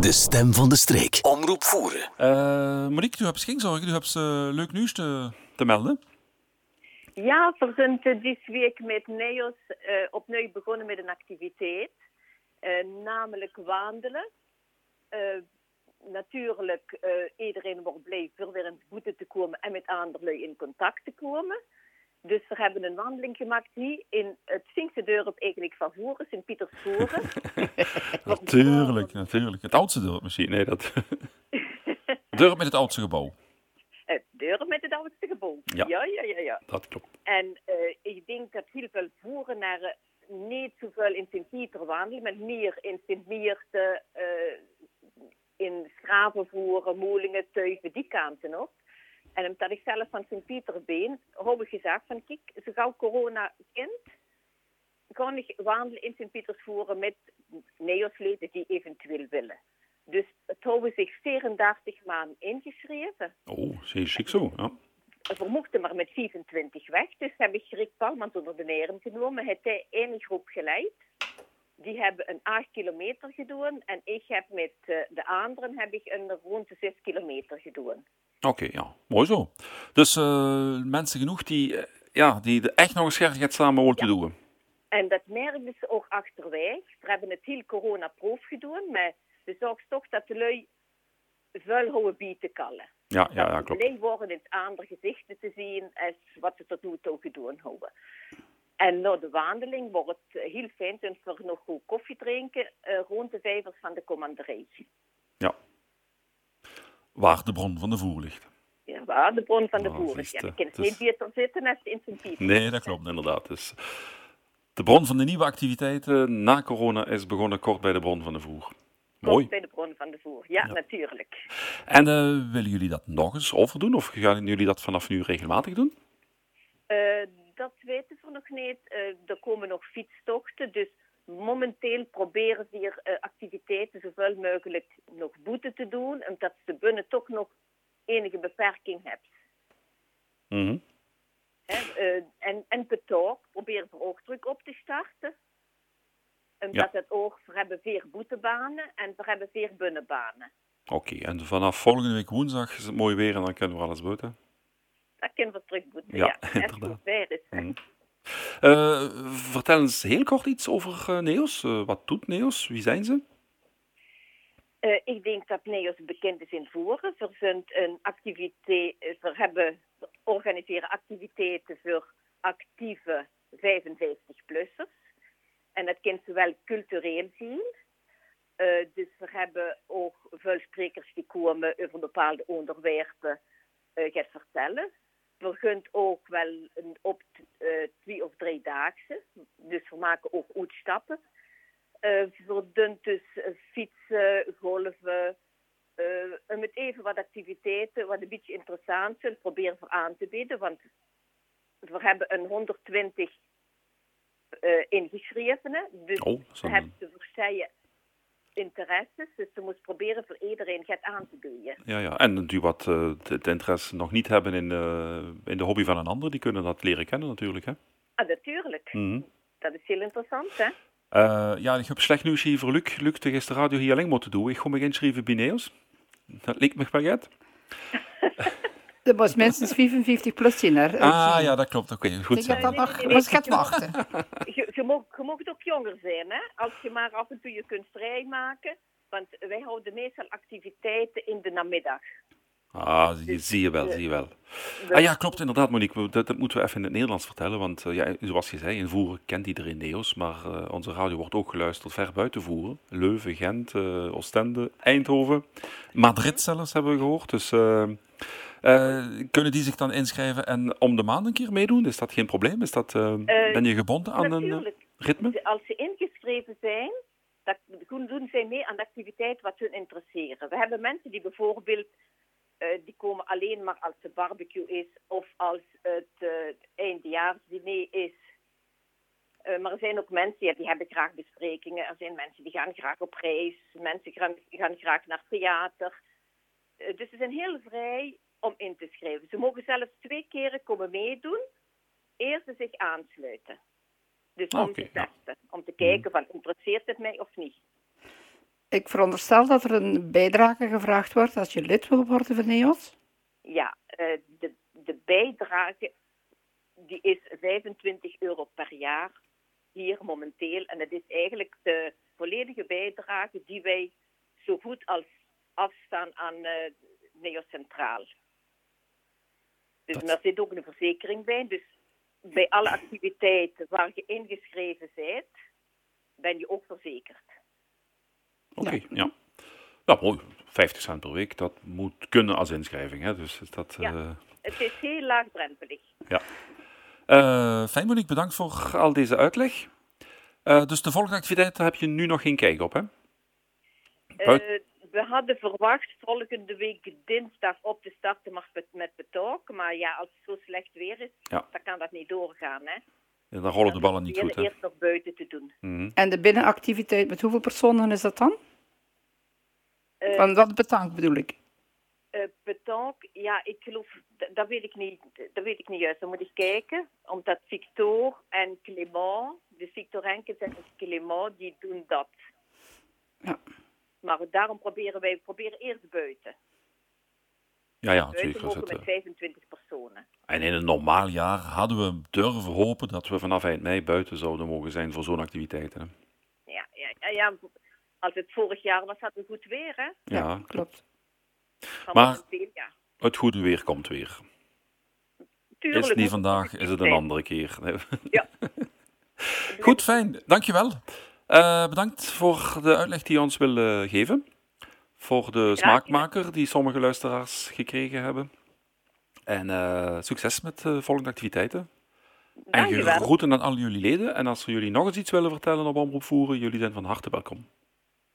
De stem van de streek. Omroep voeren. Uh, Monique, u hebt geen zorgen. U hebt uh, leuk nieuws te, te melden. Ja, we zijn deze week met NEOS uh, opnieuw begonnen met een activiteit. namelijk wandelen. natuurlijk, iedereen wordt blij voor weer in het boete te komen en met anderen in contact te komen. Dus we hebben een wandeling gemaakt hier in het Vinkse dorp eigenlijk van Voeren, Sint-Pietersvoeren. natuurlijk, natuurlijk. Het oudste dorp misschien. Nee, dat... dorp met het oudste gebouw. Het dorp met het oudste gebouw. Ja, ja, ja, ja. ja. Dat klopt. En uh, ik denk dat heel veel voeren naar uh, niet zoveel in Sint-Pieter wandelen, maar meer in Sint-Mierte, uh, in Schravenvoeren, Moelingen, Teuven, die kanten op. En omdat ik zelf van Sint-Pieter ben, heb ik gezegd van kijk, zo gauw corona kent, kan ik wandelen in Sint-Pieters voeren met neosleden die eventueel willen. Dus het hebben zich 34 maanden ingeschreven. Oh, zeer chic zo, ja. We mochten maar met 25 weg, dus heb ik Rick Palmans onder de neren genomen. Het is één groep geleid. Die hebben een 8 kilometer gedaan en ik heb met eh, de anderen heb ik een rond de 6 kilometer gedaan. Oké, ja. Mooi zo. Dus uh, mensen genoeg die, uh, ja, die echt nog een scherp samen willen ja. doen. En dat merken ze ook achterweg. We hebben het heel corona-proof gedaan, maar we zorgen toch dat de lui vuil houden bieten kallen. Ja, ja, ja klopt. Alleen worden in het andere gezichten te zien als wat ze tot nu toe gedaan hebben. En na de wandeling wordt het heel fijn dat we nog goed koffie drinken uh, rond de vijvers van de commanderij. Waar de bron van de voer ligt. Ja, waar de bron van de voer ligt. Ja, je kunt dus... niet beter zitten als in zijn Nee, dat klopt inderdaad. Dus de bron van de nieuwe activiteiten na corona is begonnen kort bij de bron van de voer. Mooi. bij de bron van de voer, ja, natuurlijk. En uh, willen jullie dat nog eens overdoen of gaan jullie dat vanaf nu regelmatig doen? Uh, dat weten we nog niet. Uh, er komen nog fietstochten, dus momenteel proberen ze hier activiteiten zoveel mogelijk nog boete te doen, omdat ze binnen toch nog enige beperking hebben. Mm -hmm. uh, en, en betoog proberen ze ook druk op te starten. Omdat ja. het ook, we hebben vier boetebanen en we hebben vier binnenbanen. Oké, okay, en vanaf volgende week woensdag is het mooi weer en dan kunnen we alles boeten? Dat kunnen we terug boeten, ja. ja. inderdaad. Is, mm -hmm. Uh, vertel eens heel kort iets over uh, NEOS. Wat doet NEOS? Wie zijn ze? Ik denk dat NEOS bekend is in voeren. We, een activiteit, we hebben, organiseren activiteiten voor actieve 55-plussers. En dat kan zowel cultureel zien. dus we hebben ook veel sprekers die komen over bepaalde onderwerpen gaan vertellen vergunt ook wel een, op uh, twee of drie daagse. Dus we maken ook uitstappen. Uh, we doen dus uh, fietsen, golven. en met even wat activiteiten, wat een beetje interessant zijn, proberen we aan te bieden. Want we hebben een 120 ingeschrevenen. Dus oh, we hebben de verschillende interesses. Dus ze moest proberen voor iedereen het aan te bieden. Ja, ja. en die wat uh, het interesse nog niet hebben in, uh, in de hobby van een ander, die kunnen dat leren kennen natuurlijk. Hè? Ah, natuurlijk. Mm -hmm. Dat is heel interessant, hè? Uh, ja, ik heb slecht nieuws hier voor Luc. Luc, de gisteren radio hier alleen moeten doen. Ik ga me inschrijven bij Neos. Dat lijkt me pakket. Er was minstens 55 plus in er. Ah ja, dat klopt. Oké, okay, goed. Ik dat nog gaat wachten. Je, je, mag, je mag ook jonger zijn, hè? Als je maar af en toe je kunt vrijmaken. Want wij houden meestal activiteiten in de namiddag. Ah, zie je wel, uh, zie je wel. Ah ja, klopt inderdaad, Monique. Dat, dat, moeten we even in het Nederlands vertellen. Want uh, ja, zoals je zei, in Voeren kent iedereen Neos. Maar uh, onze radio wordt ook geluisterd ver buiten Voeren. Leuven, Gent, Oostende, Eindhoven. Madrid zelfs hebben we gehoord. Dus uh, kunnen die zich dan inschrijven en om de maand een keer meedoen? Is dat geen probleem? Is dat, uh, ben je gebonden aan een ritme? Als ze ingeschreven zijn, doen zij mee aan de activiteit wat hun interesseren. We hebben mensen die bijvoorbeeld uh, die komen alleen maar als de barbecue is of als het uh, eindejaarsdiner is. Uh, maar er zijn ook mensen ja, die hebben graag besprekingen. Er zijn mensen die gaan graag op reis. Mensen gaan, gaan graag naar theater. dus ze zijn heel vrij om in te schrijven. Ze mogen zelfs twee keren komen meedoen, eerst ze zich aansluiten. Dus om te testen, om te kijken van interesseert het mij of niet. Ik veronderstel dat er een bijdrage gevraagd wordt als je lid wil worden van NEOS. Ja, eh, de, de bijdrage die is 25 euro per jaar hier momenteel. En dat is eigenlijk de volledige bijdrage die wij zo goed als afstaan aan uh, Neo Centraal. Dus Dat- daar zit ook een verzekering bij. Dus bij alle activiteiten waar je ingeschreven bent, ben je ook verzekerd. Oké, ja. ja. mooi. 50 cent per week, dat moet kunnen als inschrijving. Hè? Dus is dat, Ja. eh, Het is heel laagdrempelig. ja. Eh, fijn, Monique, bedankt voor al deze uitleg. Eh, dus de volgende activiteiten heb je nu nog geen kijk op, hè? Buit- Eh, we hadden verwacht volgende week dinsdag op te starten maar met, met betalk. Maar ja, als het zo slecht weer is, Ja. dan kan dat niet doorgaan. Hè? Ja, dan rollen de ballen niet goed, hè? eerst nog buiten te doen. Mhm. En de binnenactiviteit, met hoeveel personen is dat dan? Eh, Van wat betankt bedoel ik. eh, betalk, ja, ik geloof, dat weet ik niet, dat weet ik niet juist. Dan moet ik kijken, omdat Victor en Clément, de Victor Henkens en Clément, die doen dat. Ja. Maar daarom proberen wij, we proberen eerst buiten. Ja, ja, Buiten zeker. mogen zit, met eh. 25 personen. En in een normaal jaar hadden we durven hopen dat we vanaf eind mei buiten zouden mogen zijn voor zo'n activiteiten. Hè? Ja, ja, ja, ja, als het vorig jaar was, hadden we goed weer, hè? Ja, klopt. Maar, ja. Het goede weer komt weer. Tuurlijk Is het niet vandaag, is het een andere keer. Nee. Ja. Goed, fijn. Dankjewel. Eh bedankt voor de uitleg die je ons wil eh, geven. Voor de smaakmaker die sommige luisteraars gekregen hebben. En eh, succes met de volgende activiteiten. En groeten aan al jullie leden. En als jullie nog eens iets willen vertellen op Omroep Voeren, jullie zijn van harte welkom.